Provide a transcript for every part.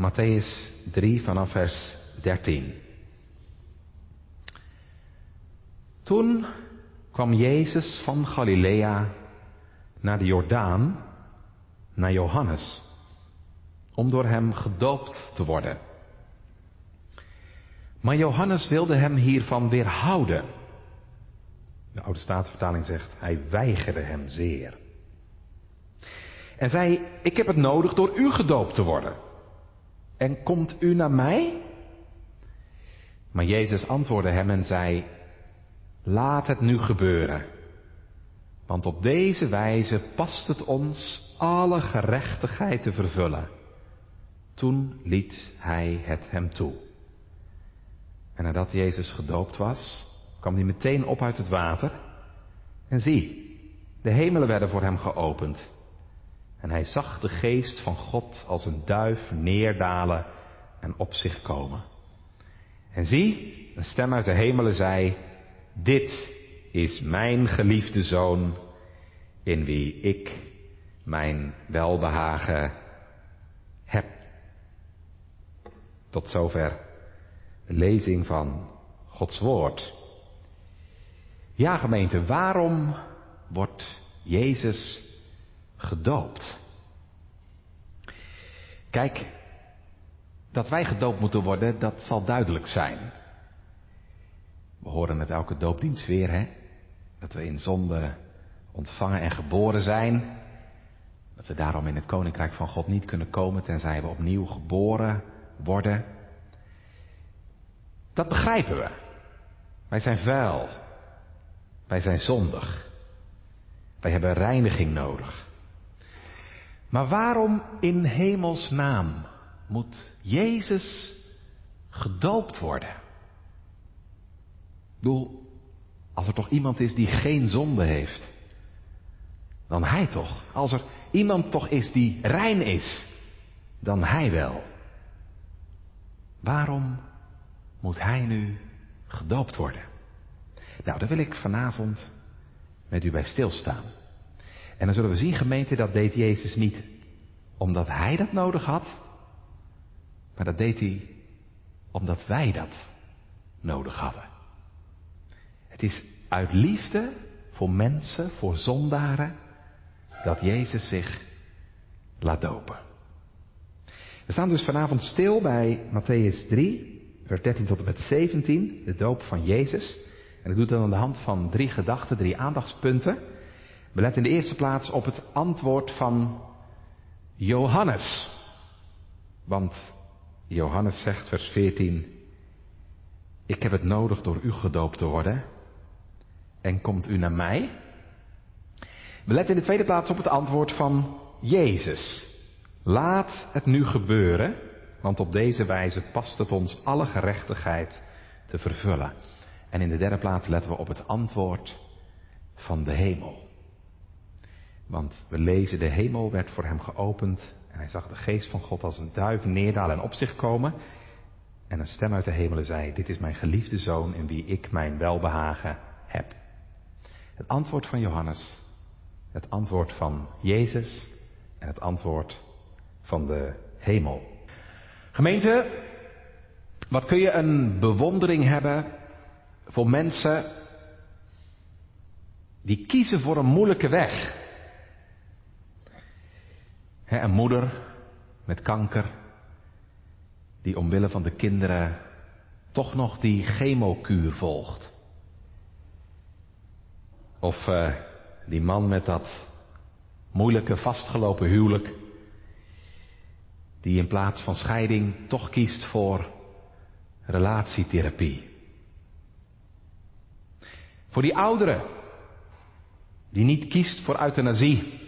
Matthäus 3 vanaf vers 13. Toen kwam Jezus van Galilea naar de Jordaan, naar Johannes, om door hem gedoopt te worden. Maar Johannes wilde hem hiervan weerhouden. De oude staatsvertaling zegt, hij weigerde hem zeer. En zei, ik heb het nodig door u gedoopt te worden. En komt u naar mij? Maar Jezus antwoordde hem en zei, laat het nu gebeuren. Want op deze wijze past het ons alle gerechtigheid te vervullen. Toen liet hij het hem toe. En nadat Jezus gedoopt was, kwam hij meteen op uit het water. En zie, de hemelen werden voor hem geopend. En hij zag de geest van God als een duif neerdalen en op zich komen. En zie, een stem uit de hemelen zei, dit is mijn geliefde zoon, in wie ik mijn welbehagen heb. Tot zover de lezing van Gods woord. Ja, gemeente, waarom wordt Jezus gedoopt? Kijk, dat wij gedoopt moeten worden, dat zal duidelijk zijn. We horen het elke doopdienst weer, hè? Dat we in zonde ontvangen en geboren zijn. Dat we daarom in het koninkrijk van God niet kunnen komen tenzij we opnieuw geboren worden. Dat begrijpen we. Wij zijn vuil. Wij zijn zondig. Wij hebben reiniging nodig. Maar waarom in hemelsnaam moet Jezus gedoopt worden? Ik bedoel, als er toch iemand is die geen zonde heeft, dan hij toch. Als er iemand toch is die rein is, dan hij wel. Waarom moet hij nu gedoopt worden? Nou, daar wil ik vanavond met u bij stilstaan. En dan zullen we zien, gemeente, dat deed Jezus niet omdat hij dat nodig had, maar dat deed hij omdat wij dat nodig hadden. Het is uit liefde voor mensen, voor zondaren, dat Jezus zich laat dopen. We staan dus vanavond stil bij Matthäus 3, vers 13 tot en met 17, de doop van Jezus. En ik doe dat aan de hand van drie gedachten, drie aandachtspunten. We letten in de eerste plaats op het antwoord van Johannes. Want Johannes zegt, vers 14, ik heb het nodig door u gedoopt te worden. En komt u naar mij? We letten in de tweede plaats op het antwoord van Jezus. Laat het nu gebeuren, want op deze wijze past het ons alle gerechtigheid te vervullen. En in de derde plaats letten we op het antwoord van de hemel. Want we lezen, de hemel werd voor hem geopend en hij zag de geest van God als een duif neerdalen en op zich komen. En een stem uit de hemelen zei, dit is mijn geliefde zoon in wie ik mijn welbehagen heb. Het antwoord van Johannes, het antwoord van Jezus en het antwoord van de hemel. Gemeente, wat kun je een bewondering hebben voor mensen die kiezen voor een moeilijke weg. Een moeder met kanker, die omwille van de kinderen toch nog die chemokuur volgt. Of uh, die man met dat moeilijke vastgelopen huwelijk, die in plaats van scheiding toch kiest voor relatietherapie. Voor die ouderen, die niet kiest voor euthanasie,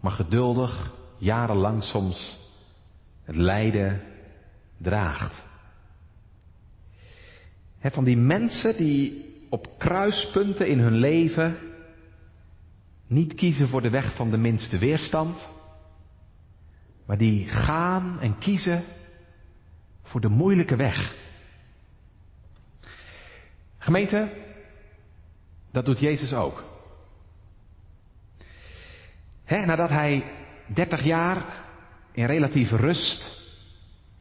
maar geduldig, jarenlang soms, het lijden draagt. van die mensen die op kruispunten in hun leven niet kiezen voor de weg van de minste weerstand, maar die gaan en kiezen voor de moeilijke weg. Gemeente, dat doet Jezus ook. Nadat hij 30 jaar in relatieve rust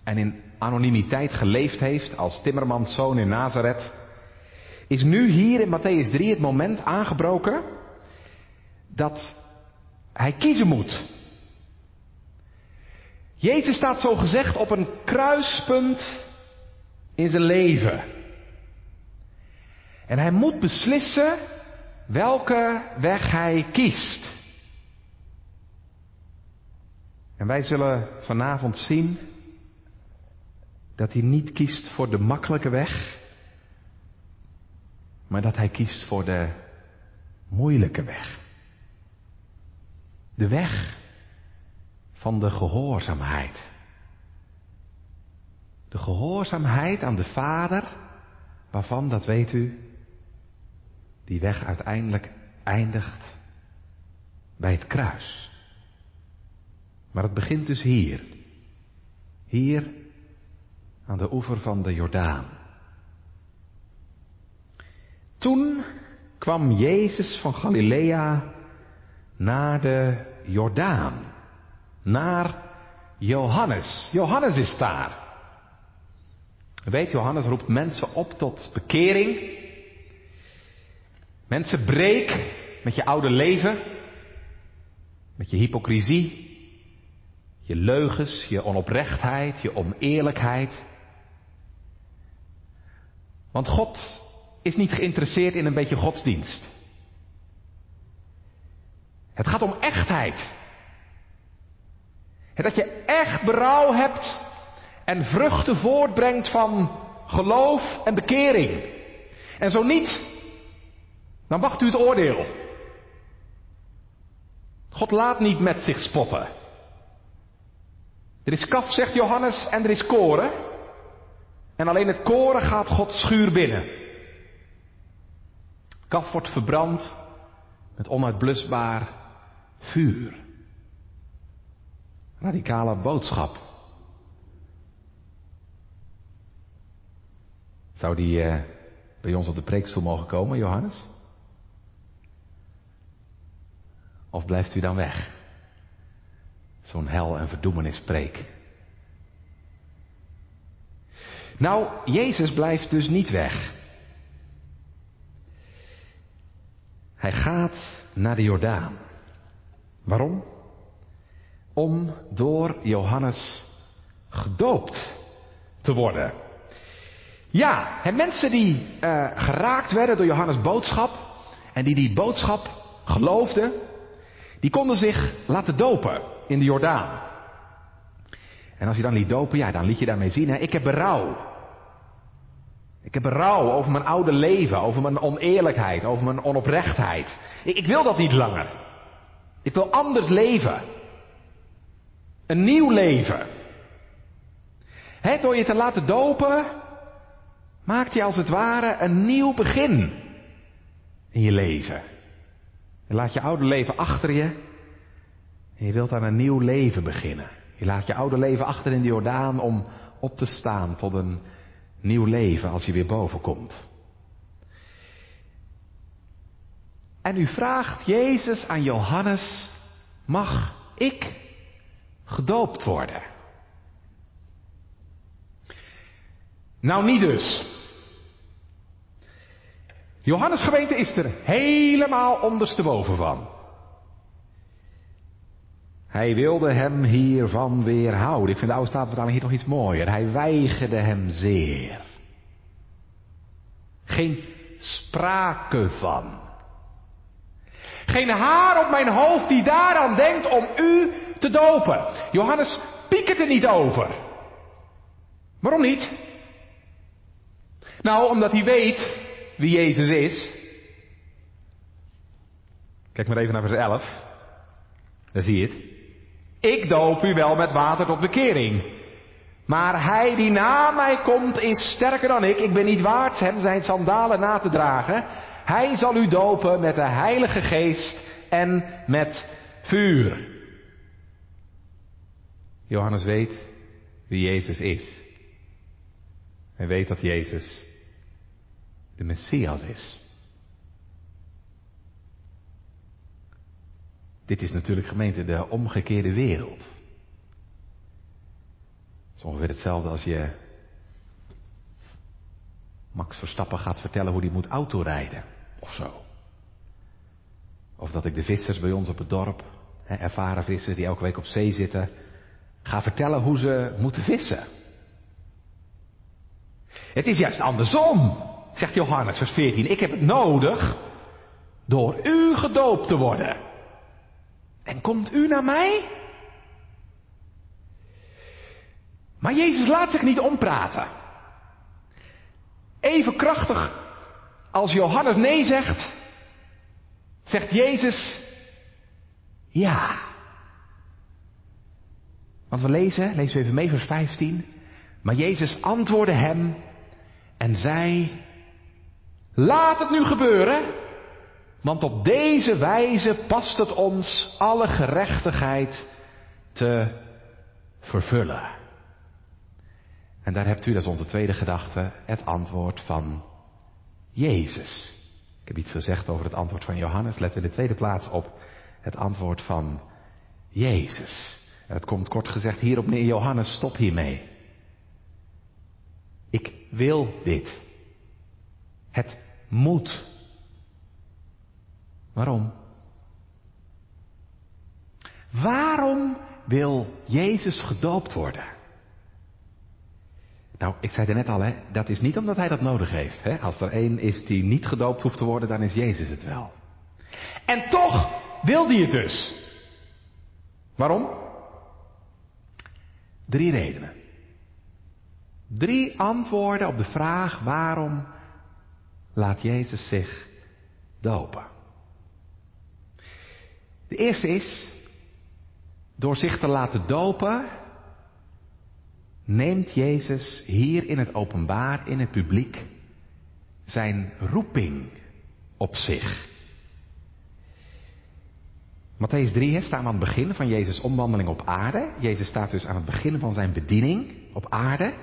en in anonimiteit geleefd heeft als timmermanszoon in Nazareth, is nu hier in Matthäus 3 het moment aangebroken dat hij kiezen moet. Jezus staat zo gezegd op een kruispunt in zijn leven. En hij moet beslissen welke weg hij kiest. En wij zullen vanavond zien dat hij niet kiest voor de makkelijke weg, maar dat hij kiest voor de moeilijke weg. De weg van de gehoorzaamheid. De gehoorzaamheid aan de Vader, waarvan, dat weet u, die weg uiteindelijk eindigt bij het kruis. Maar het begint dus hier. Hier aan de oever van de Jordaan. Toen kwam Jezus van Galilea naar de Jordaan. Naar Johannes. Johannes is daar. Weet, Johannes roept mensen op tot bekering. Mensen, breek met je oude leven. Met je hypocrisie. Je leugens, je onoprechtheid, je oneerlijkheid. Want God is niet geïnteresseerd in een beetje godsdienst. Het gaat om echtheid. dat je echt berouw hebt en vruchten voortbrengt van geloof en bekering. En zo niet, dan wacht u het oordeel. God laat niet met zich spotten. Er is kaf, zegt Johannes, en er is koren. En alleen het koren gaat Gods schuur binnen. Kaf wordt verbrand met onuitblusbaar vuur. Radicale boodschap. Zou die uh, bij ons op de preekstoel mogen komen, Johannes? Of blijft u dan weg? Zo'n hel en verdoemenis preek. Nou, Jezus blijft dus niet weg. Hij gaat naar de Jordaan. Waarom? Om door Johannes gedoopt te worden. Ja, en mensen die uh, geraakt werden door Johannes' boodschap en die die boodschap geloofden, die konden zich laten dopen in de Jordaan. En als je dan liet dopen, ja, dan liet je daarmee zien, hè, ik heb berouw. Ik heb berouw over mijn oude leven, over mijn oneerlijkheid, over mijn onoprechtheid. Ik, ik wil dat niet langer. Ik wil anders leven. Een nieuw leven. He, door je te laten dopen, maakt je als het ware een nieuw begin in je leven. Je laat je oude leven achter je je wilt aan een nieuw leven beginnen. Je laat je oude leven achter in de Jordaan om op te staan tot een nieuw leven als je weer boven komt. En u vraagt Jezus aan Johannes, mag ik gedoopt worden? Nou niet dus. Johannes gemeente is er helemaal ondersteboven van. Hij wilde hem hiervan weerhouden. Ik vind de oude staatvertaling hier nog iets mooier. Hij weigerde hem zeer. Geen sprake van. Geen haar op mijn hoofd die daaraan denkt om u te dopen. Johannes piekert er niet over. Waarom niet? Nou, omdat hij weet wie Jezus is. Kijk maar even naar vers 11. Daar zie je het. Ik doop u wel met water tot bekering. Maar hij die na mij komt is sterker dan ik. Ik ben niet waard hem zijn sandalen na te dragen. Hij zal u dopen met de Heilige Geest en met vuur. Johannes weet wie Jezus is. Hij weet dat Jezus de Messias is. Dit is natuurlijk gemeente de omgekeerde wereld. is ongeveer hetzelfde als je Max Verstappen gaat vertellen hoe hij moet autorijden. Of zo. Of dat ik de vissers bij ons op het dorp, hè, ervaren vissers die elke week op zee zitten, ga vertellen hoe ze moeten vissen. Het is juist andersom, zegt Johannes vers 14. Ik heb het nodig door u gedoopt te worden. En komt u naar mij? Maar Jezus laat zich niet ompraten. Even krachtig als Johannes nee zegt, zegt Jezus ja. Want we lezen, lezen we even mee vers 15. Maar Jezus antwoordde hem en zei, laat het nu gebeuren, want op deze wijze past het ons alle gerechtigheid te vervullen. En daar hebt u, dat is onze tweede gedachte, het antwoord van Jezus. Ik heb iets gezegd over het antwoord van Johannes. Let in de tweede plaats op het antwoord van Jezus. En het komt kort gezegd hierop neer, Johannes, stop hiermee. Ik wil dit. Het moet. Waarom? Waarom wil Jezus gedoopt worden? Nou, ik zei er net al, hè, dat is niet omdat hij dat nodig heeft. Hè. Als er één is die niet gedoopt hoeft te worden, dan is Jezus het wel. En toch wil hij het dus. Waarom? Drie redenen. Drie antwoorden op de vraag waarom laat Jezus zich dopen. De eerste is, door zich te laten dopen, neemt Jezus hier in het openbaar, in het publiek, zijn roeping op zich. Matthäus 3 staan we aan het begin van Jezus' omwandeling op aarde. Jezus staat dus aan het begin van zijn bediening op aarde.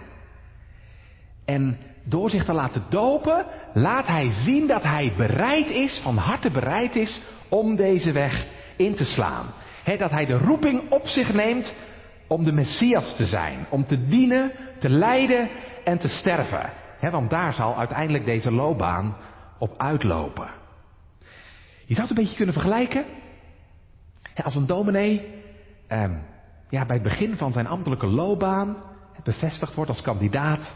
En door zich te laten dopen, laat hij zien dat hij bereid is, van harte bereid is, om deze weg in te slaan. dat hij de roeping op zich neemt om de Messias te zijn, om te dienen, te lijden en te sterven. want daar zal uiteindelijk deze loopbaan op uitlopen. Je zou het een beetje kunnen vergelijken. als een dominee eh, ja, bij het begin van zijn ambtelijke loopbaan bevestigd wordt als kandidaat.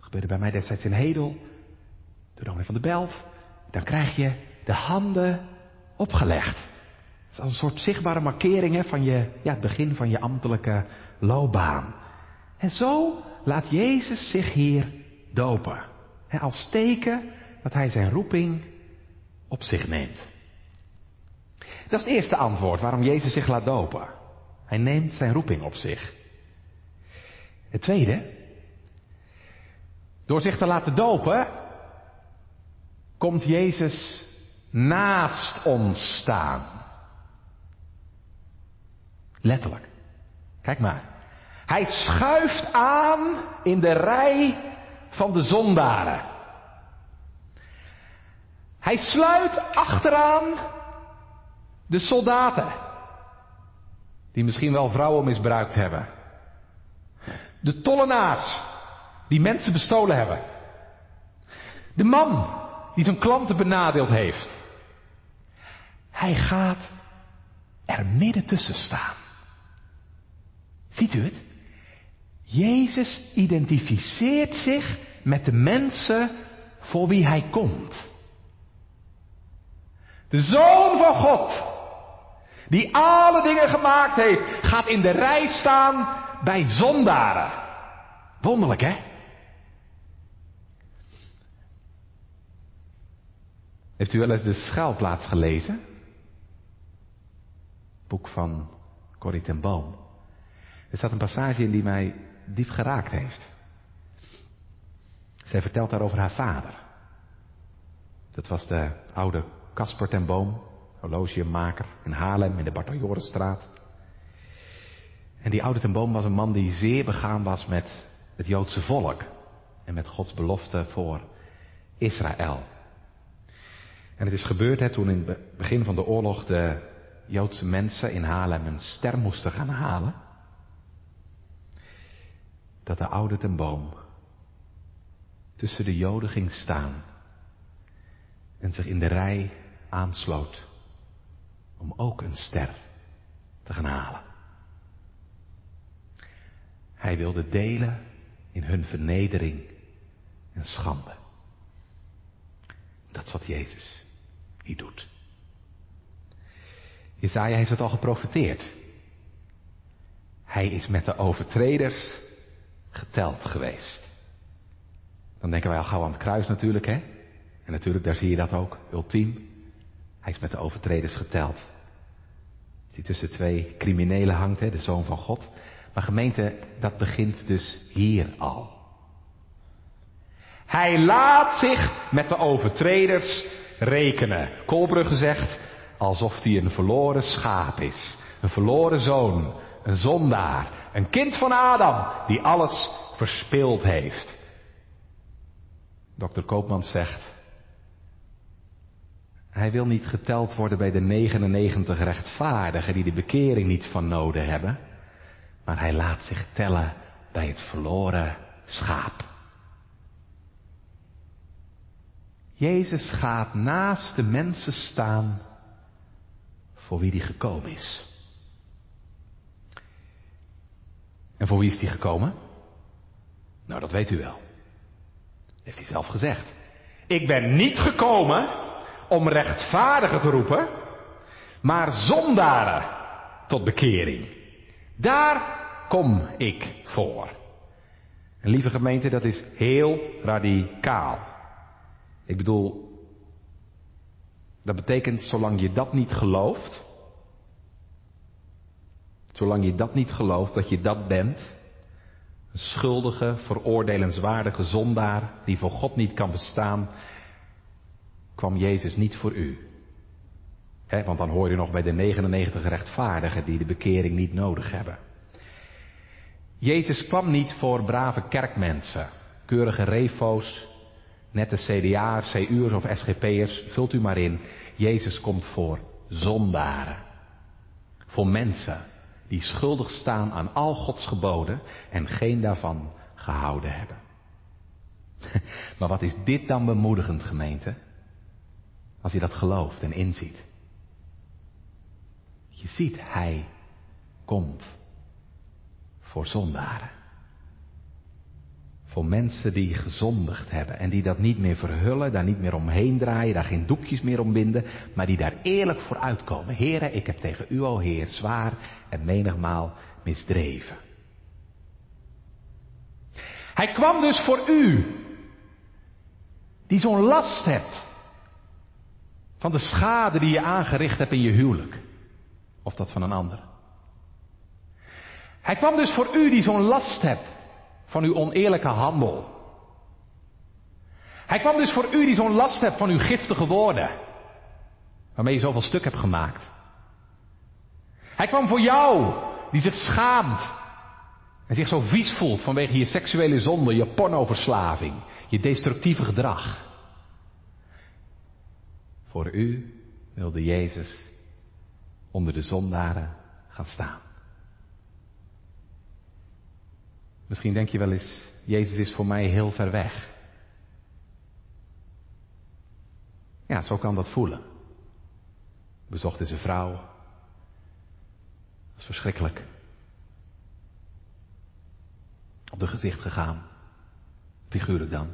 Gebeurde bij mij destijds in Hedel, door dominee van de Belt. Dan krijg je de handen opgelegd. Het is als een soort zichtbare markering hè, van je, ja, het begin van je ambtelijke loopbaan. En zo laat Jezus zich hier dopen. Hè, als teken dat hij zijn roeping op zich neemt. Dat is het eerste antwoord waarom Jezus zich laat dopen. Hij neemt zijn roeping op zich. Het tweede, door zich te laten dopen, komt Jezus naast ons staan. Letterlijk. Kijk maar. Hij schuift aan in de rij van de zondaren. Hij sluit achteraan de soldaten. Die misschien wel vrouwen misbruikt hebben. De tollenaars. Die mensen bestolen hebben. De man die zijn klanten benadeeld heeft. Hij gaat er midden tussen staan. Ziet u het? Jezus identificeert zich met de mensen voor wie hij komt. De Zoon van God, die alle dingen gemaakt heeft, gaat in de rij staan bij zondaren. Wonderlijk, hè? Heeft u wel eens de schuilplaats gelezen? Boek van Corrie ten Boom. Er staat een passage in die mij diep geraakt heeft. Zij vertelt daar over haar vader. Dat was de oude Casper ten Boom, horlogemaker in Haarlem in de Bartoljorenstraat. En die oude ten Boom was een man die zeer begaan was met het Joodse volk en met Gods belofte voor Israël. En het is gebeurd hè, toen in het begin van de oorlog de Joodse mensen in Haarlem een ster moesten gaan halen. Dat de oude ten boom tussen de Joden ging staan en zich in de rij aansloot om ook een ster te gaan halen. Hij wilde delen in hun vernedering en schande. Dat is wat Jezus hier doet. Jezaja heeft het al geprofiteerd. Hij is met de overtreders geteld geweest. Dan denken wij al gauw aan het kruis natuurlijk, hè? En natuurlijk, daar zie je dat ook, ultiem. Hij is met de overtreders geteld. Die tussen twee criminelen hangt, hè, de Zoon van God. Maar gemeente, dat begint dus hier al. Hij laat zich met de overtreders rekenen. Kolbrugge zegt, alsof hij een verloren schaap is. Een verloren zoon, een zondaar, een kind van Adam, die alles verspeeld heeft. Dr. Koopman zegt, hij wil niet geteld worden bij de 99 rechtvaardigen die de bekering niet van noden hebben, maar hij laat zich tellen bij het verloren schaap. Jezus gaat naast de mensen staan voor wie die gekomen is. En voor wie is die gekomen? Nou, dat weet u wel. Heeft hij zelf gezegd. Ik ben niet gekomen om rechtvaardigen te roepen, maar zondaren tot bekering. Daar kom ik voor. En lieve gemeente, dat is heel radicaal. Ik bedoel, dat betekent zolang je dat niet gelooft, zolang je dat niet gelooft, dat je dat bent, een schuldige, veroordelenswaardige zondaar die voor God niet kan bestaan, kwam Jezus niet voor u. want dan hoor je nog bij de 99 rechtvaardigen die de bekering niet nodig hebben. Jezus kwam niet voor brave kerkmensen, keurige refo's, nette CDA'ers, CU'ers of SGP'ers, vult u maar in. Jezus komt voor zondaren. Voor mensen die schuldig staan aan al Gods geboden en geen daarvan gehouden hebben. Maar wat is dit dan bemoedigend, gemeente? Als je dat gelooft en inziet. Je ziet, hij komt voor zondaren. Voor mensen die gezondigd hebben en die dat niet meer verhullen, daar niet meer omheen draaien, daar geen doekjes meer om binden, maar die daar eerlijk voor uitkomen. Heren, ik heb tegen u, o Heer, zwaar en menigmaal misdreven. Hij kwam dus voor u, die zo'n last hebt van de schade die je aangericht hebt in je huwelijk, of dat van een ander. Hij kwam dus voor u die zo'n last hebt van uw oneerlijke handel. Hij kwam dus voor u die zo'n last hebt van uw giftige woorden, waarmee je zoveel stuk hebt gemaakt. Hij kwam voor jou die zich schaamt en zich zo vies voelt vanwege je seksuele zonde, je pornoverslaving, je destructieve gedrag. Voor u wilde Jezus onder de zondaren gaan staan. Misschien denk je wel eens, Jezus is voor mij heel ver weg. Ja, zo kan dat voelen. Bezocht deze vrouw. Dat is verschrikkelijk. Op de gezicht gegaan. Figuurlijk dan.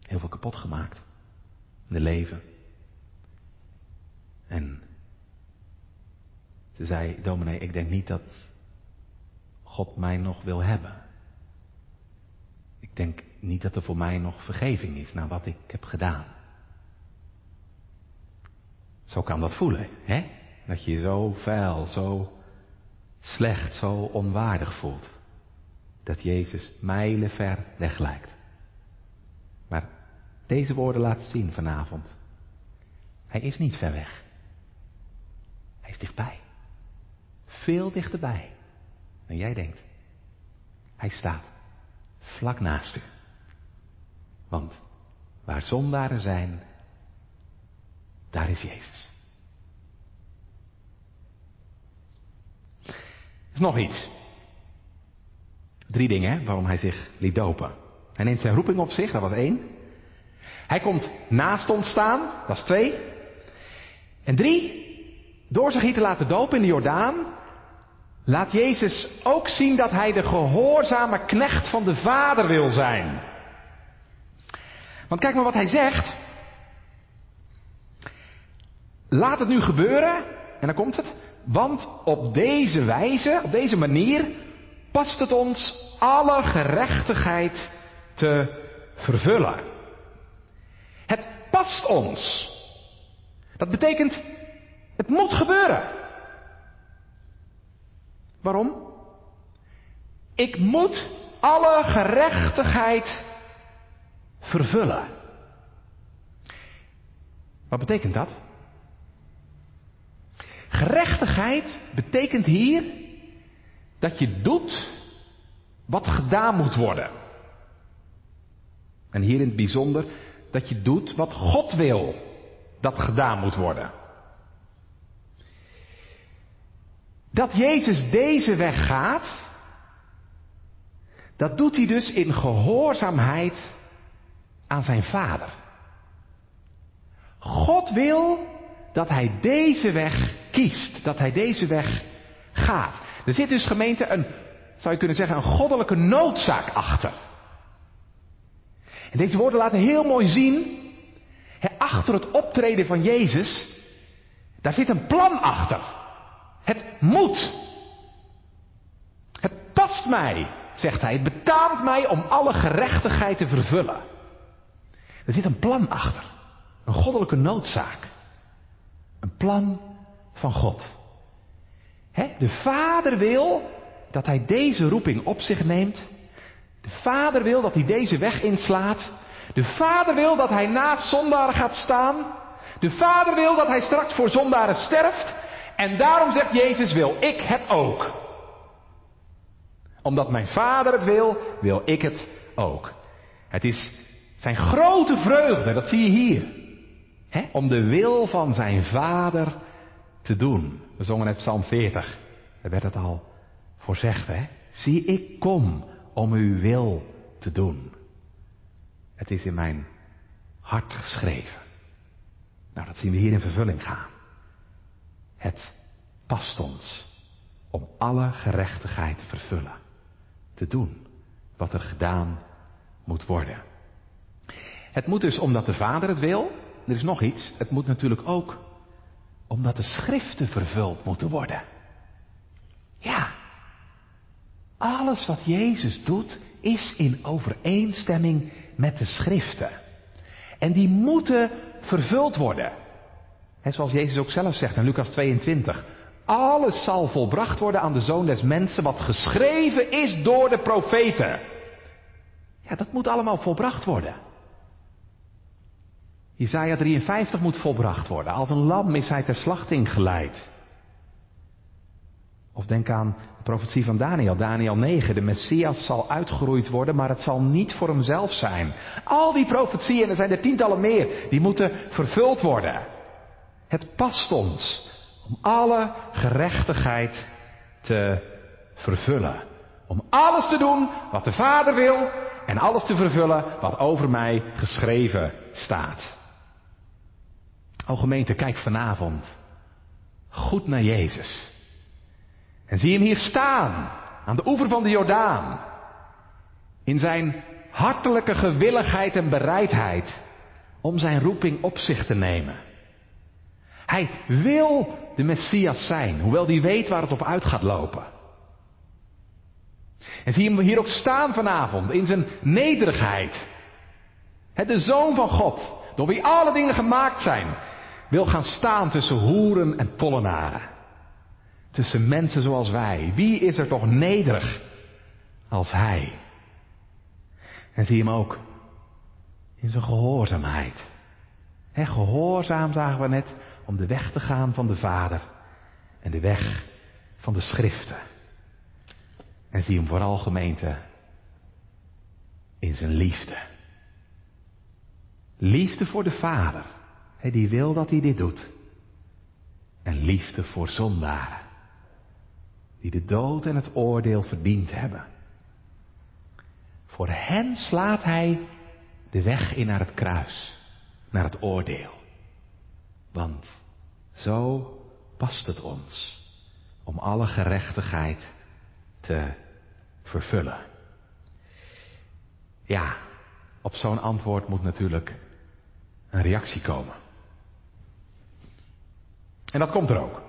Heel veel kapot gemaakt. In de leven. En ze zei, dominee, ik denk niet dat God mij nog wil hebben. Ik denk niet dat er voor mij nog vergeving is na wat ik heb gedaan. Zo kan dat voelen, hè? Dat je je zo vuil, zo slecht, zo onwaardig voelt. Dat Jezus mijlenver weg lijkt. Maar deze woorden laten zien vanavond. Hij is niet ver weg. Hij is dichtbij. Veel dichterbij dan jij denkt. Hij staat vlak naast u. Want waar zondaren zijn, daar is Jezus. Is nog iets. Drie dingen waarom hij zich liet dopen. Hij neemt zijn roeping op zich, dat was één. Hij komt naast ons staan, dat is twee. En drie, door zich hier te laten dopen in de Jordaan, laat Jezus ook zien dat hij de gehoorzame knecht van de Vader wil zijn. Want kijk maar wat hij zegt. Laat het nu gebeuren, en dan komt het, want op deze wijze, op deze manier, past het ons alle gerechtigheid te vervullen. Het past ons. Dat betekent, het moet gebeuren. Waarom? Ik moet alle gerechtigheid vervullen. Wat betekent dat? Gerechtigheid betekent hier dat je doet wat gedaan moet worden. En hier in het bijzonder dat je doet wat God wil dat gedaan moet worden. Dat Jezus deze weg gaat, dat doet hij dus in gehoorzaamheid aan zijn Vader. God wil dat hij deze weg kiest, dat hij deze weg gaat. Er zit dus gemeente een, zou je kunnen zeggen, een goddelijke noodzaak achter. En deze woorden laten heel mooi zien, achter het optreden van Jezus, daar zit een plan achter. Het moet. Het past mij, zegt hij. Het betaamt mij om alle gerechtigheid te vervullen. Er zit een plan achter. Een goddelijke noodzaak. Een plan van God. de Vader wil dat hij deze roeping op zich neemt. De Vader wil dat hij deze weg inslaat. De Vader wil dat hij naast zondaren gaat staan. De Vader wil dat hij straks voor zondaren sterft. En daarom zegt Jezus, wil ik het ook. Omdat mijn Vader het wil, wil ik het ook. Het is zijn grote vreugde, dat zie je hier. om de wil van zijn Vader te doen. We zongen net Psalm 40. Daar werd het al voorzegd. Hè? Zie, ik kom om uw wil te doen. Het is in mijn hart geschreven. Nou, dat zien we hier in vervulling gaan. Het past ons om alle gerechtigheid te vervullen. Te doen wat er gedaan moet worden. Het moet dus omdat de Vader het wil. Er is nog iets. Het moet natuurlijk ook omdat de schriften vervuld moeten worden. Ja. Alles wat Jezus doet is in overeenstemming met de schriften. En die moeten vervuld worden. En zoals Jezus ook zelf zegt in Lucas 22. Alles zal volbracht worden aan de zoon des mensen wat geschreven is door de profeten. Ja, dat moet allemaal volbracht worden. Isaiah 53 moet volbracht worden. Als een lam is hij ter slachting geleid. Of denk aan de profetie van Daniel, Daniel 9. De Messias zal uitgeroeid worden, maar het zal niet voor hemzelf zijn. Al die profetieën, er zijn er tientallen meer, die moeten vervuld worden. Het past ons om alle gerechtigheid te vervullen. Om alles te doen wat de Vader wil en alles te vervullen wat over mij geschreven staat. O gemeente, kijk vanavond goed naar Jezus. En zie hem hier staan, aan de oever van de Jordaan. In zijn hartelijke gewilligheid en bereidheid om zijn roeping op zich te nemen. Hij wil de Messias zijn, hoewel hij weet waar het op uit gaat lopen. En zie hem hier ook staan vanavond in zijn nederigheid. De Zoon van God, door wie alle dingen gemaakt zijn, wil gaan staan tussen hoeren en tollenaren tussen mensen zoals wij. Wie is er toch nederig als Hij? En zie hem ook in zijn gehoorzaamheid. He, gehoorzaam zagen we net om de weg te gaan van de Vader en de weg van de Schriften. En zie hem vooral gemeente in zijn liefde. Liefde voor de Vader, die wil dat hij dit doet. En liefde voor zondaren die de dood en het oordeel verdiend hebben. Voor hen slaat hij de weg in naar het kruis, naar het oordeel. Want zo past het ons om alle gerechtigheid te vervullen. Ja, op zo'n antwoord moet natuurlijk een reactie komen. En dat komt er ook.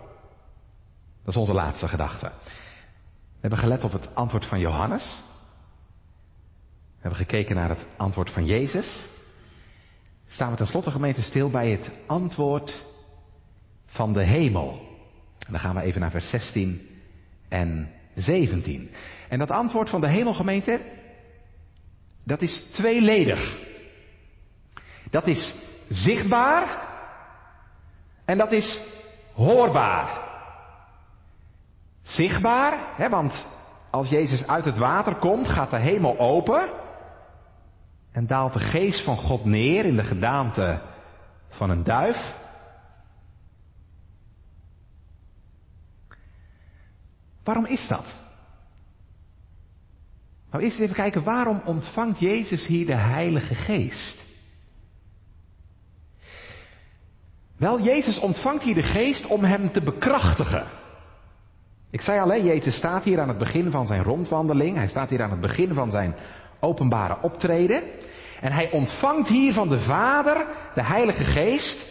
Dat is onze laatste gedachte. We hebben gelet op het antwoord van Johannes. We hebben gekeken naar het antwoord van Jezus. Staan we tenslotte gemeente stil bij het antwoord van de hemel. En dan gaan we even naar vers 16 en 17. En dat antwoord van de hemelgemeente, dat is tweeledig. Dat is zichtbaar en dat is hoorbaar. Zichtbaar, hè, want als Jezus uit het water komt, gaat de hemel open en daalt de geest van God neer in de gedaante van een duif. Waarom is dat? Nou, eerst even kijken, waarom ontvangt Jezus hier de Heilige Geest? Wel, Jezus ontvangt hier de Geest om hem te bekrachtigen. Ik zei al, hè, Jezus staat hier aan het begin van zijn rondwandeling. Hij staat hier aan het begin van zijn openbare optreden. En hij ontvangt hier van de Vader de Heilige Geest,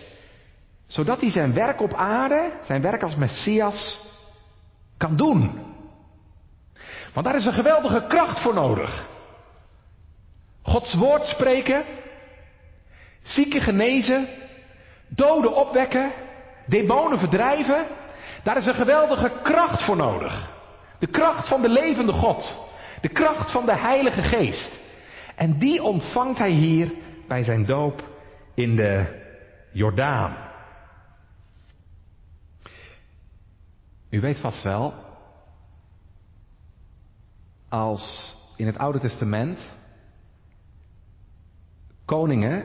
zodat hij zijn werk op aarde, zijn werk als Messias, kan doen. Want daar is een geweldige kracht voor nodig. Gods woord spreken, zieken genezen, doden opwekken, demonen verdrijven. Daar is een geweldige kracht voor nodig. De kracht van de levende God. De kracht van de Heilige Geest. En die ontvangt hij hier bij zijn doop in de Jordaan. U weet vast wel, als in het Oude Testament koningen,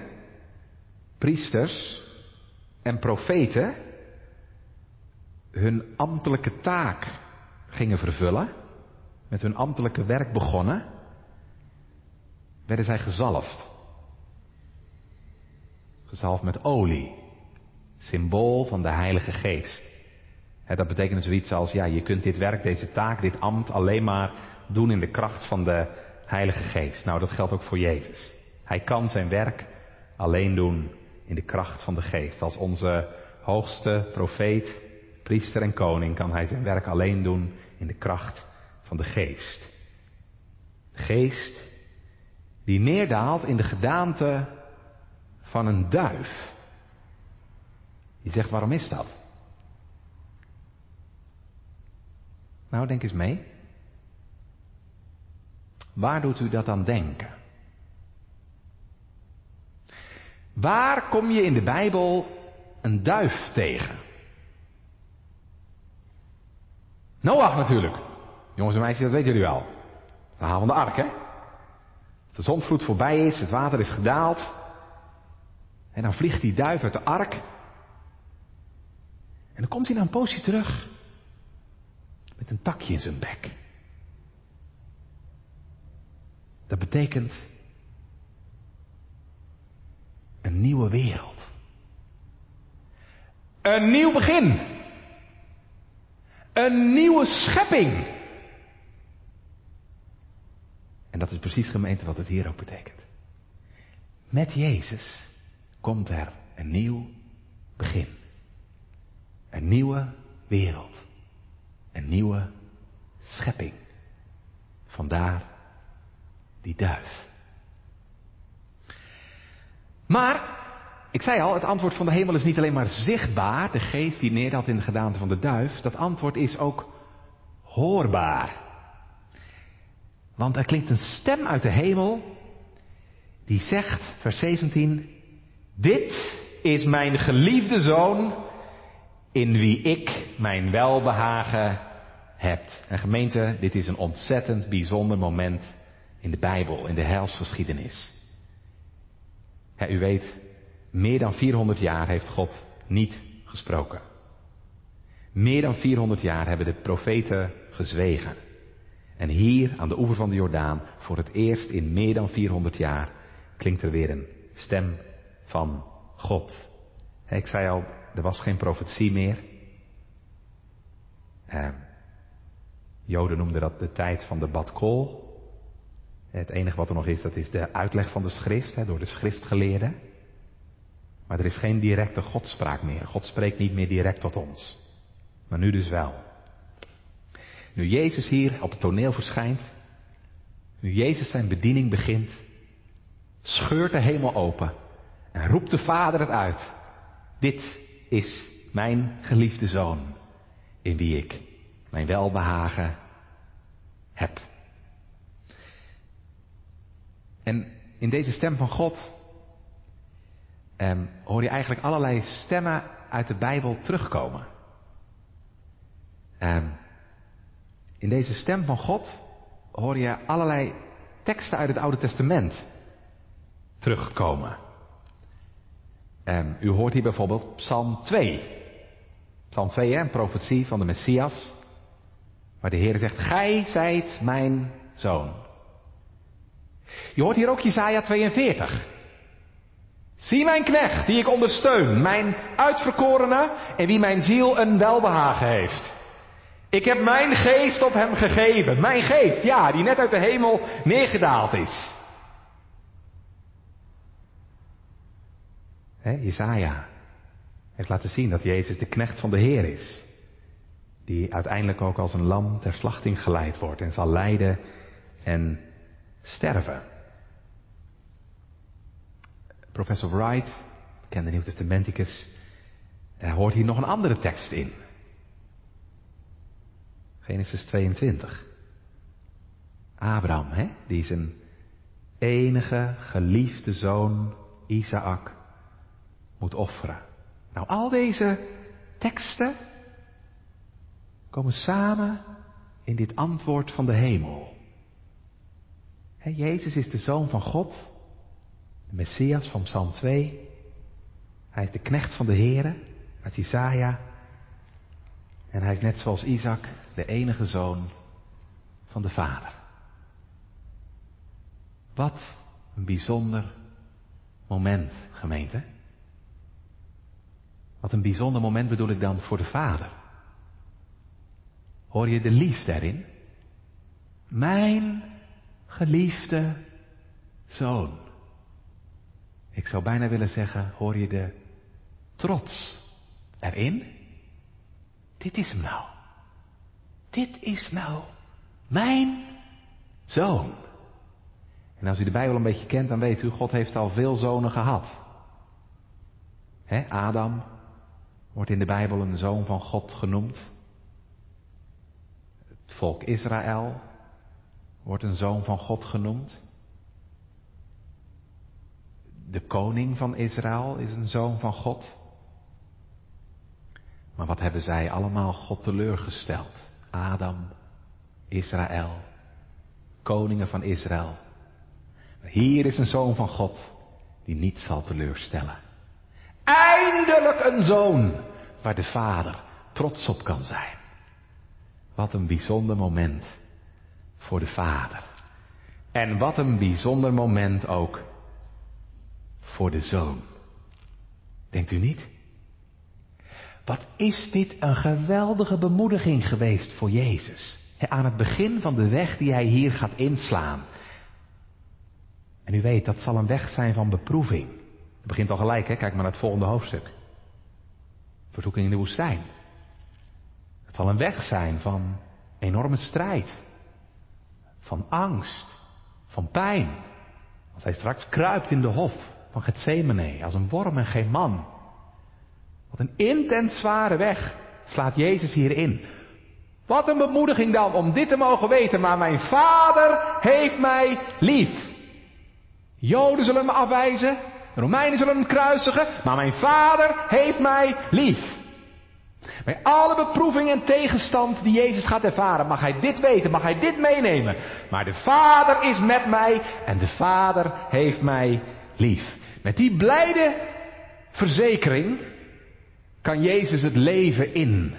priesters en profeten hun ambtelijke taak gingen vervullen, met hun ambtelijke werk begonnen, werden zij gezalfd. Gezalfd met olie, symbool van de Heilige Geest. dat betekent zoiets als, ja, je kunt dit werk, deze taak, dit ambt alleen maar doen in de kracht van de Heilige Geest. Nou, dat geldt ook voor Jezus. Hij kan zijn werk alleen doen in de kracht van de Geest. Als onze hoogste profeet, priester en koning kan hij zijn werk alleen doen in de kracht van de Geest. De Geest die neerdaalt in de gedaante van een duif. Je zegt, waarom is dat? Nou, denk eens mee. Waar doet u dat aan denken? Waar kom je in de Bijbel een duif tegen? Noach natuurlijk. Jongens en meisjes, dat weten jullie wel. Verhaal van de ark, hè? de zondvloed voorbij is, het water is gedaald. En dan vliegt die duif uit de ark. En dan komt hij na een poosje terug. Met een takje in zijn bek. Dat betekent een nieuwe wereld. Een nieuw begin. Een nieuwe schepping. En dat is precies gemeente wat het hier ook betekent. Met Jezus komt er een nieuw begin. Een nieuwe wereld. Een nieuwe schepping. Vandaar die duif. Maar, ik zei al, het antwoord van de hemel is niet alleen maar zichtbaar, de geest die neerdaalt in de gedaante van de duif, dat antwoord is ook hoorbaar. Want er klinkt een stem uit de hemel die zegt, vers 17, dit is mijn geliefde zoon in wie ik mijn welbehagen heb. En gemeente, dit is een ontzettend bijzonder moment in de Bijbel, in de helsgeschiedenis. Ja, u weet, meer dan 400 jaar heeft God niet gesproken. Meer dan 400 jaar hebben de profeten gezwegen. En hier, aan de oever van de Jordaan, voor het eerst in meer dan 400 jaar, klinkt er weer een stem van God. Ik zei al, er was geen profetie meer. Eh, Joden noemden dat de tijd van de Bad Kol. Het enige wat er nog is, dat is de uitleg van de schrift, door de schriftgeleerden. Maar er is geen directe godspraak meer. God spreekt niet meer direct tot ons. Maar nu dus wel. Nu Jezus hier op het toneel verschijnt, nu Jezus zijn bediening begint, scheurt de hemel open en roept de Vader het uit. Dit is mijn geliefde zoon, in wie ik mijn welbehagen heb. En in deze stem van God eh, hoor je eigenlijk allerlei stemmen uit de Bijbel terugkomen. Eh, in deze stem van God hoor je allerlei teksten uit het Oude Testament terugkomen. Um, u hoort hier bijvoorbeeld Psalm 2. Psalm 2, hè, een profetie van de Messias. Waar de Heer zegt, Gij zijt mijn zoon. Je hoort hier ook Jesaja 42. Zie mijn knecht, die ik ondersteun, mijn uitverkorene en wie mijn ziel een welbehagen heeft. Ik heb mijn geest op hem gegeven. Mijn geest, ja, die net uit de hemel neergedaald is. He, Jezaja heeft laten zien dat Jezus de knecht van de Heer is. Die uiteindelijk ook als een lam ter slachting geleid wordt en zal lijden en sterven. Professor Wright, bekende Nieuw-Testamenticus, hoort hier nog een andere tekst in. Genesis 22. Abraham, hè, die zijn enige geliefde zoon Isaac moet offeren. Nou, al deze teksten komen samen in dit antwoord van de hemel. Jezus is de zoon van God, de Messias van Psalm 2. Hij is de knecht van de Here, uit Isaiah. En hij is net zoals Isaac de enige zoon van de Vader. Wat een bijzonder moment, gemeente. Wat een bijzonder moment bedoel ik dan voor de Vader. Hoor je de liefde erin? Mijn geliefde zoon. Ik zou bijna willen zeggen, hoor je de trots erin? Dit is hem nou. Dit is nou mijn zoon. En als u de Bijbel een beetje kent, dan weet u, God heeft al veel zonen gehad. Adam wordt in de Bijbel een zoon van God genoemd. Het volk Israël wordt een zoon van God genoemd. De koning van Israël is een zoon van God. Maar wat hebben zij allemaal God teleurgesteld? Adam, Israël, koningen van Israël. Hier is een zoon van God die niet zal teleurstellen. Eindelijk een zoon waar de vader trots op kan zijn. Wat een bijzonder moment voor de vader. En wat een bijzonder moment ook voor de zoon. Denkt u niet? Wat is dit een geweldige bemoediging geweest voor Jezus. Aan het begin van de weg die hij hier gaat inslaan. En u weet, dat zal een weg zijn van beproeving. Het begint al gelijk, hè? kijk maar naar het volgende hoofdstuk. Verzoeking in de woestijn. Het zal een weg zijn van enorme strijd. Van angst. Van pijn. Als hij straks kruipt in de hof van Gethsemane als een worm en geen man. Wat een intens zware weg slaat Jezus hierin. Wat een bemoediging dan om dit te mogen weten, maar mijn vader heeft mij lief. Joden zullen me afwijzen, Romeinen zullen hem kruisigen, maar mijn vader heeft mij lief. Bij alle beproeving en tegenstand die Jezus gaat ervaren, mag hij dit weten, mag hij dit meenemen. Maar de Vader is met mij en de Vader heeft mij lief. Met die blijde verzekering kan Jezus het leven in.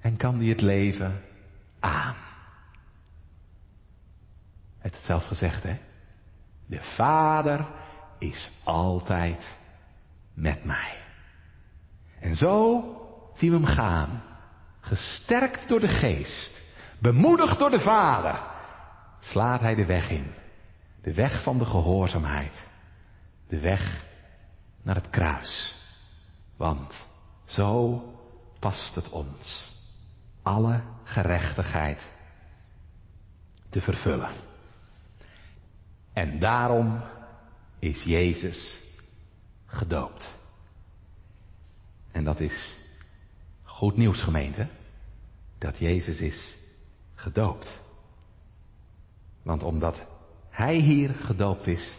En kan hij het leven aan. Hij het zelf gezegd, hè? De Vader is altijd met mij. En zo zien we hem gaan. Gesterkt door de geest. Bemoedigd door de Vader. Slaat hij de weg in. De weg van de gehoorzaamheid. De weg naar het kruis. Want zo past het ons. Alle gerechtigheid te vervullen. En daarom is Jezus gedoopt. En dat is goed nieuws, gemeente. Dat Jezus is gedoopt. Want omdat Hij hier gedoopt is,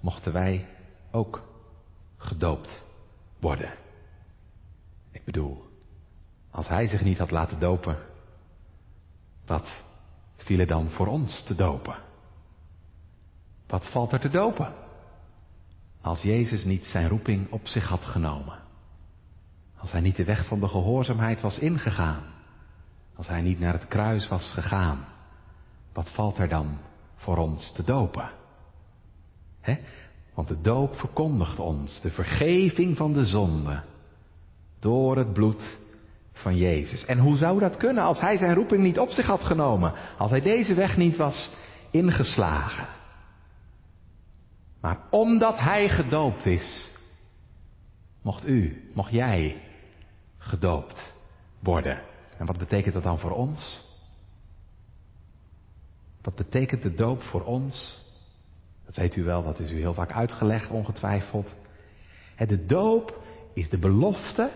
mochten wij ook gedoopt worden. Ik bedoel, als Hij zich niet had laten dopen, wat viel er dan voor ons te dopen? Wat valt er te dopen? Als Jezus niet zijn roeping op zich had genomen. Als hij niet de weg van de gehoorzaamheid was ingegaan. Als hij niet naar het kruis was gegaan. Wat valt er dan voor ons te dopen? He? Want de doop verkondigt ons de vergeving van de zonde door het bloed van Jezus. En hoe zou dat kunnen als hij zijn roeping niet op zich had genomen? Als hij deze weg niet was ingeslagen? Maar omdat hij gedoopt is, mocht u, mocht jij gedoopt worden. En wat betekent dat dan voor ons? Wat betekent de doop voor ons? Dat weet u wel, dat is u heel vaak uitgelegd, ongetwijfeld. De doop is de belofte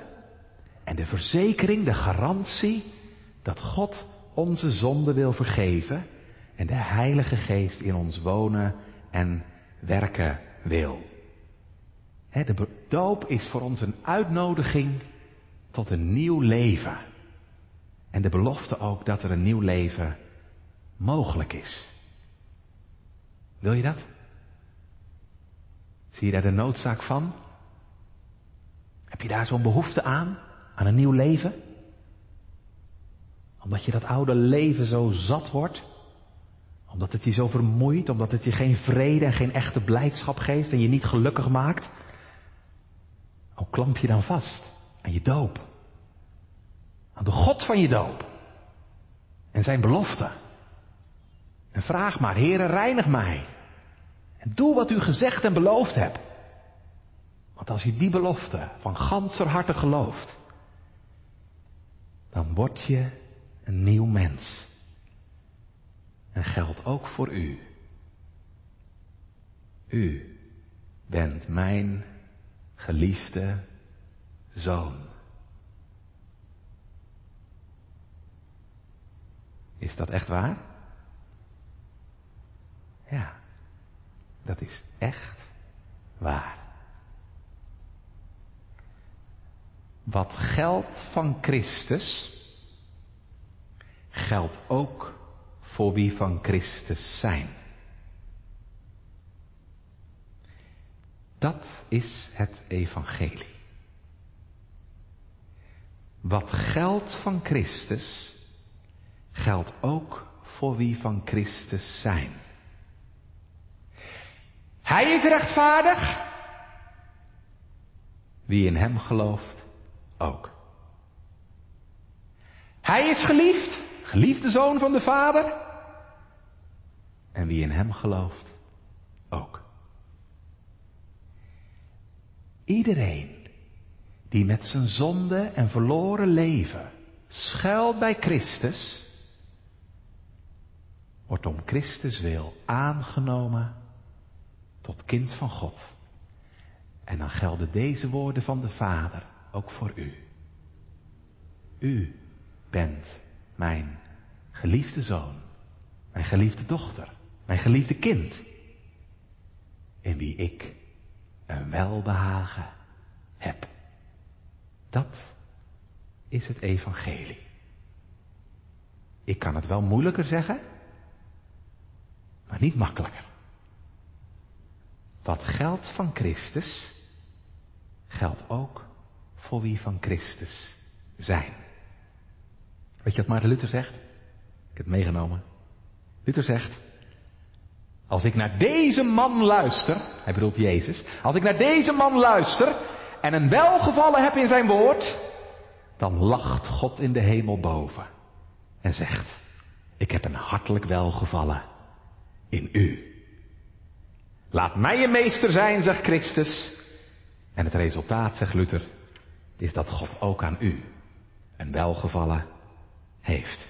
en de verzekering, de garantie dat God onze zonde wil vergeven en de Heilige Geest in ons wonen en werken wil. De doop is voor ons een uitnodiging tot een nieuw leven. En de belofte ook dat er een nieuw leven mogelijk is. Wil je dat? Zie je daar de noodzaak van? Heb je daar zo'n behoefte aan? Aan een nieuw leven? Omdat je dat oude leven zo zat wordt? Omdat het je zo vermoeit, omdat het je geen vrede en geen echte blijdschap geeft en je niet gelukkig maakt? Hoe klamp je dan vast aan je doop? Aan de God van je doop. En zijn belofte. En vraag maar, Heere, reinig mij. En doe wat u gezegd en beloofd hebt. Want als je die belofte van ganser harte gelooft, dan word je een nieuw mens. En geldt ook voor u. U bent mijn geliefde zoon. Is dat echt waar? Ja, dat is echt waar. Wat geldt van Christus, geldt ook voor wie van Christus zijn. Dat is het evangelie. Wat geldt van Christus, geldt ook voor wie van Christus zijn. Hij is rechtvaardig. Wie in hem gelooft, ook. Hij is geliefd, geliefde zoon van de Vader. En wie in hem gelooft, ook. Iedereen die met zijn zonde en verloren leven schuilt bij Christus, wordt om Christus wil aangenomen tot kind van God. En dan gelden deze woorden van de Vader ook voor u. U bent mijn geliefde zoon, mijn geliefde dochter, mijn geliefde kind, in wie ik een welbehagen heb. Dat is het evangelie. Ik kan het wel moeilijker zeggen, maar niet makkelijker. Wat geldt van Christus, geldt ook voor wie van Christus zijn. Weet je wat Maarten Luther zegt? het meegenomen? Luther zegt, als ik naar deze man luister, hij bedoelt Jezus, als ik naar deze man luister en een welgevallen heb in zijn woord, dan lacht God in de hemel boven en zegt, ik heb een hartelijk welgevallen in u. Laat mij je meester zijn, zegt Christus. En het resultaat, zegt Luther, is dat God ook aan u een welgevallen heeft.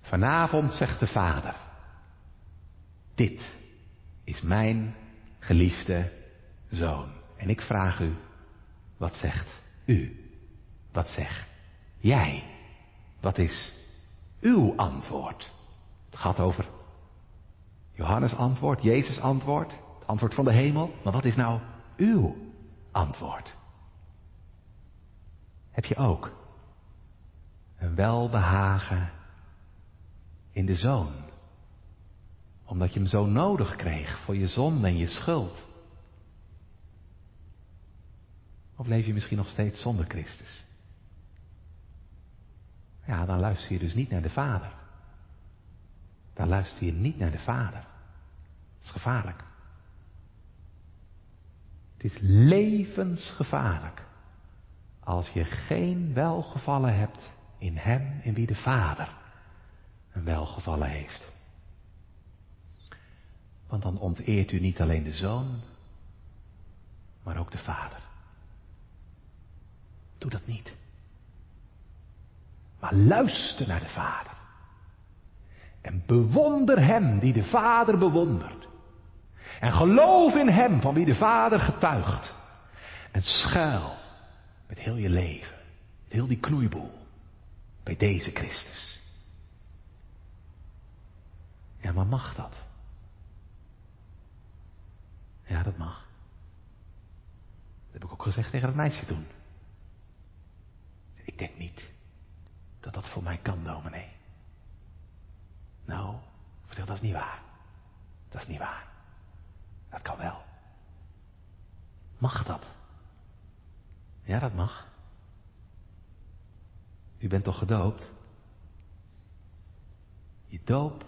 Vanavond zegt de Vader, dit is mijn geliefde zoon. En ik vraag u, wat zegt u? Wat zegt jij? Wat is uw antwoord? Het gaat over Johannes antwoord, Jezus antwoord, het antwoord van de hemel. Maar wat is nou uw antwoord? Heb je ook een welbehagen in de zoon? Omdat je hem zo nodig kreeg voor je zonde en je schuld. Of leef je misschien nog steeds zonder Christus? Ja, dan luister je dus niet naar de Vader. Dan luister je niet naar de Vader. Dat is gevaarlijk. Het is levensgevaarlijk als je geen welgevallen hebt in Hem in wie de Vader een welgevallen heeft. Want dan onteert u niet alleen de Zoon, maar ook de Vader. Doe dat niet. Maar luister naar de Vader. En bewonder Hem die de Vader bewondert. En geloof in Hem van wie de Vader getuigt. En schuil met heel je leven, heel die knoeiboel, bij deze Christus. Ja, maar mag dat? Ja, dat mag. Dat heb ik ook gezegd tegen het meisje toen. Ik denk niet dat dat voor mij kan, dominee. Nou, zeg, dat is niet waar. Dat is niet waar. Dat kan wel. Mag dat? Ja, dat mag. U bent toch gedoopt? Je doop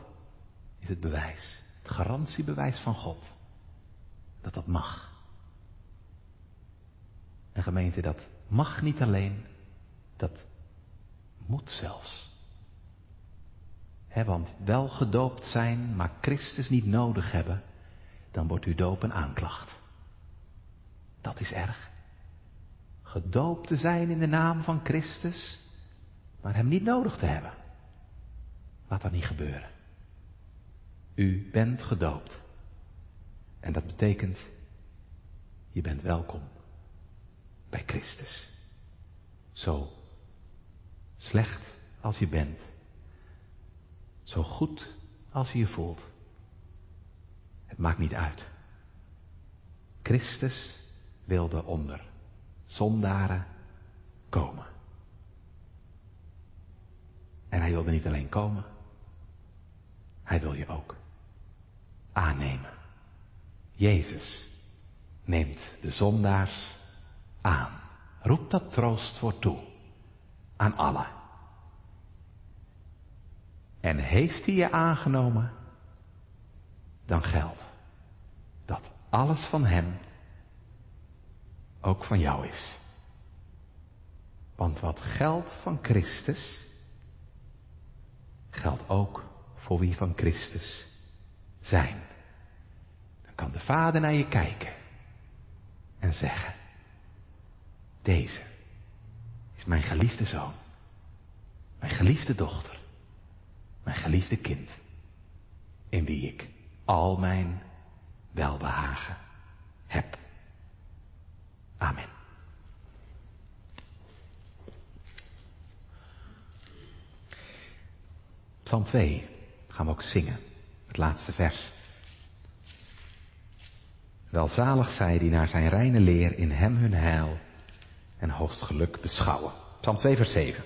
is het bewijs, het garantiebewijs van God. Dat dat mag. En gemeente, dat mag niet alleen, dat moet zelfs. Want wel gedoopt zijn, maar Christus niet nodig hebben, dan wordt uw doop een aanklacht. Dat is erg. Gedoopt te zijn in de naam van Christus, maar hem niet nodig te hebben. Laat dat niet gebeuren. U bent gedoopt. En dat betekent, je bent welkom bij Christus. Zo slecht als je bent, zo goed als je je voelt. Het maakt niet uit. Christus wilde onder zondaren komen. En hij wilde niet alleen komen, hij wil je ook aannemen. Jezus neemt de zondaars aan. Roep dat troost voor toe aan allen. En heeft hij je aangenomen, dan geldt dat alles van hem ook van jou is. Want wat geldt van Christus, geldt ook voor wie van Christus zijn. Dan kan de Vader naar je kijken en zeggen, deze is mijn geliefde zoon, mijn geliefde dochter, mijn geliefde kind, in wie ik al mijn welbehagen heb. Amen. Psalm 2 gaan we ook zingen, het laatste vers. Welzalig zij die naar zijn reine leer in hem hun heil en hoogst geluk beschouwen. Psalm 2 vers 7.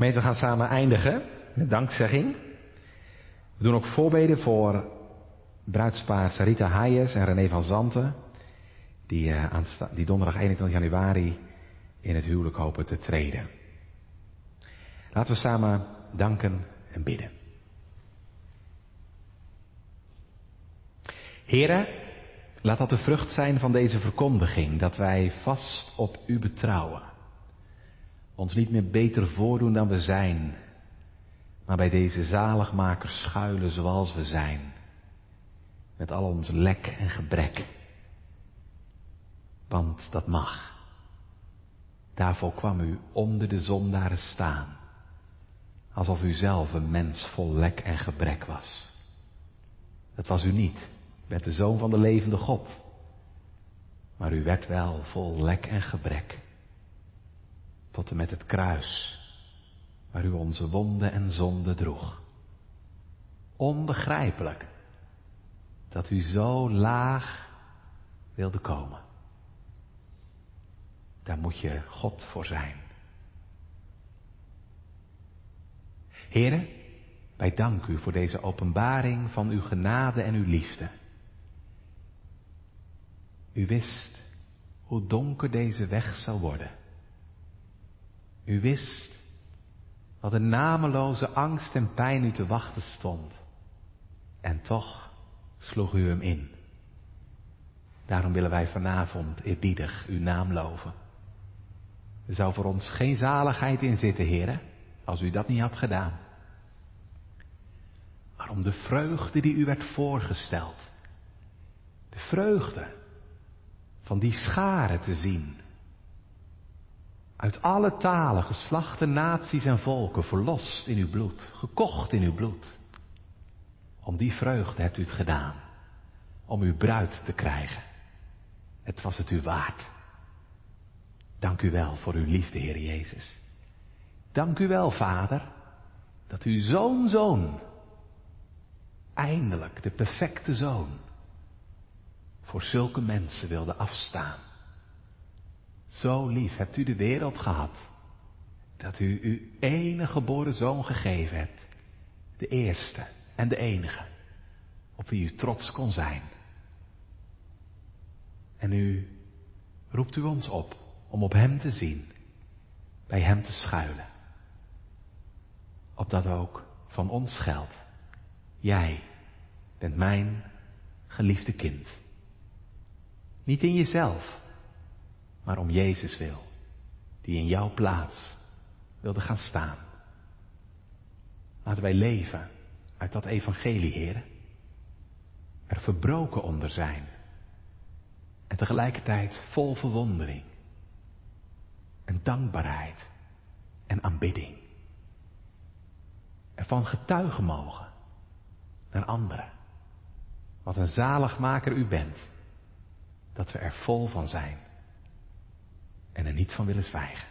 Gemeente, we gaan samen eindigen met dankzegging. We doen ook voorbeden voor bruidspaar Sarita Hayes en René van Zanten, die, uh, die donderdag 21 januari in het huwelijk hopen te treden. Laten we samen danken en bidden. Heren, laat dat de vrucht zijn van deze verkondiging, dat wij vast op U betrouwen. Ons niet meer beter voordoen dan we zijn, maar bij deze zaligmaker schuilen zoals we zijn, met al ons lek en gebrek. Want dat mag. Daarvoor kwam u onder de zondaren staan, alsof u zelf een mens vol lek en gebrek was. Dat was u niet met de zoon van de levende God. Maar u werd wel vol lek en gebrek. Tot en met het kruis, waar u onze wonden en zonden droeg. Onbegrijpelijk dat u zo laag wilde komen. Daar moet je God voor zijn. Heren, wij danken u voor deze openbaring van uw genade en uw liefde. U wist hoe donker deze weg zou worden. U wist wat een nameloze angst en pijn u te wachten stond. En toch sloeg u hem in. Daarom willen wij vanavond eerbiedig uw naam loven. Er zou voor ons geen zaligheid in zitten, heren, als u dat niet had gedaan. Maar om de vreugde die u werd voorgesteld. De vreugde van die scharen te zien. Uit alle talen, geslachten, naties en volken, verlost in uw bloed, gekocht in uw bloed. Om die vreugde hebt u het gedaan, om uw bruid te krijgen. Het was het u waard. Dank u wel voor uw liefde, Heer Jezus. Dank u wel, Vader, dat uw zoon, zoon, eindelijk de perfecte zoon, voor zulke mensen wilde afstaan. Zo lief hebt u de wereld gehad, dat u uw enige geboren zoon gegeven hebt, de eerste en de enige, op wie u trots kon zijn. En u roept u ons op om op Hem te zien, bij Hem te schuilen. Opdat ook van ons geldt, jij bent mijn geliefde kind. Niet in jezelf, maar om Jezus wil, die in jouw plaats wilde gaan staan. Laten wij leven uit dat evangelie, heren. Er verbroken onder zijn. En tegelijkertijd vol verwondering. En dankbaarheid. En aanbidding. Ervan getuigen mogen naar anderen. Wat een zaligmaker u bent dat we er vol van zijn en er niet van willen zwijgen.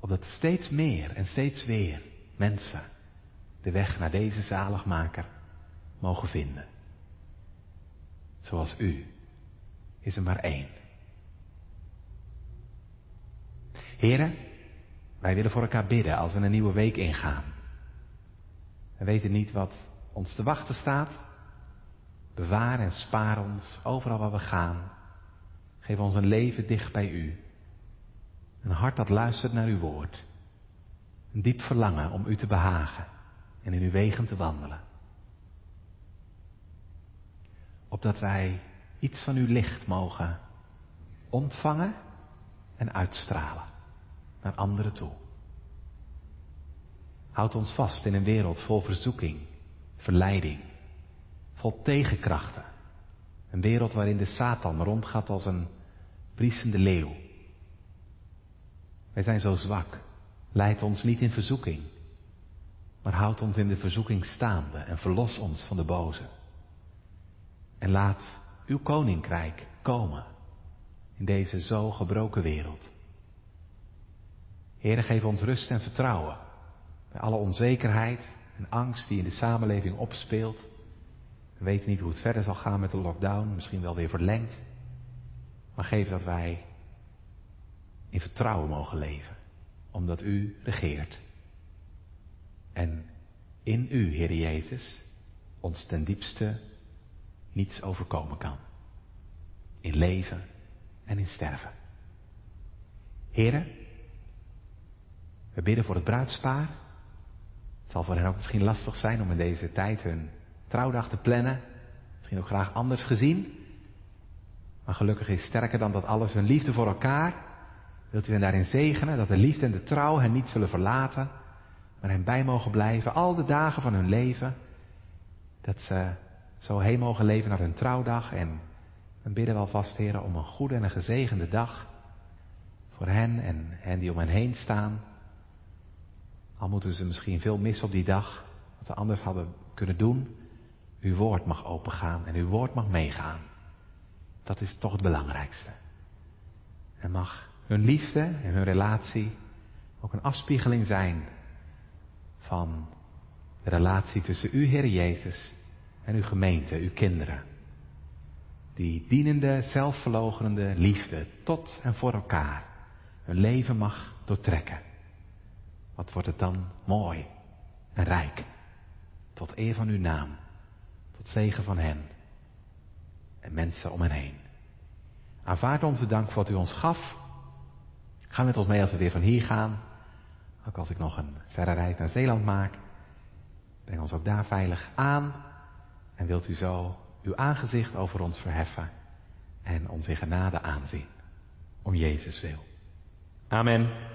Opdat steeds meer en steeds weer mensen de weg naar deze zaligmaker mogen vinden. Zoals u is er maar één. Heren, wij willen voor elkaar bidden als we een nieuwe week ingaan. We weten niet wat ons te wachten staat. Bewaar en spaar ons overal waar we gaan. Geef ons een leven dicht bij u. Een hart dat luistert naar uw woord. Een diep verlangen om u te behagen en in uw wegen te wandelen. Opdat wij iets van uw licht mogen ontvangen en uitstralen naar anderen toe. Houd ons vast in een wereld vol verzoeking, verleiding vol tegenkrachten. Een wereld waarin de Satan rondgaat als een briesende leeuw. Wij zijn zo zwak. Leid ons niet in verzoeking, maar houd ons in de verzoeking staande en verlos ons van de boze. En laat uw koninkrijk komen in deze zo gebroken wereld. Heere, geef ons rust en vertrouwen bij alle onzekerheid en angst die in de samenleving opspeelt. We weten niet hoe het verder zal gaan met de lockdown, misschien wel weer verlengd. Maar geef dat wij in vertrouwen mogen leven omdat u regeert. En in u, Heer Jezus, ons ten diepste niets overkomen kan. In leven en in sterven. Heren, we bidden voor het bruidspaar. Het zal voor hen ook misschien lastig zijn om in deze tijd hun trouwdag te plannen. Misschien ook graag anders gezien. Maar gelukkig is sterker dan dat alles hun liefde voor elkaar. Wilt u hen daarin zegenen dat de liefde en de trouw hen niet zullen verlaten, maar hen bij mogen blijven al de dagen van hun leven. Dat ze zo heen mogen leven naar hun trouwdag en we bidden wel vast, heren, om een goede en een gezegende dag voor hen en hen die om hen heen staan. Al moeten ze misschien veel missen op die dag, wat ze anders hadden kunnen doen. Uw woord mag opengaan en uw woord mag meegaan. Dat is toch het belangrijkste. En mag hun liefde en hun relatie ook een afspiegeling zijn van de relatie tussen u, Heer Jezus, en uw gemeente, uw kinderen. Die dienende, zelfverlogenende liefde tot en voor elkaar hun leven mag doortrekken. Wat wordt het dan mooi en rijk. Tot eer van uw naam. Zegen van hen. En mensen om hen heen. Aanvaard onze dank voor wat u ons gaf. Ga met ons mee als we weer van hier gaan. Ook als ik nog een verre reis naar Zeeland maak. Breng ons ook daar veilig aan. En wilt u zo uw aangezicht over ons verheffen. En ons in genade aanzien. Om Jezus wil. Amen.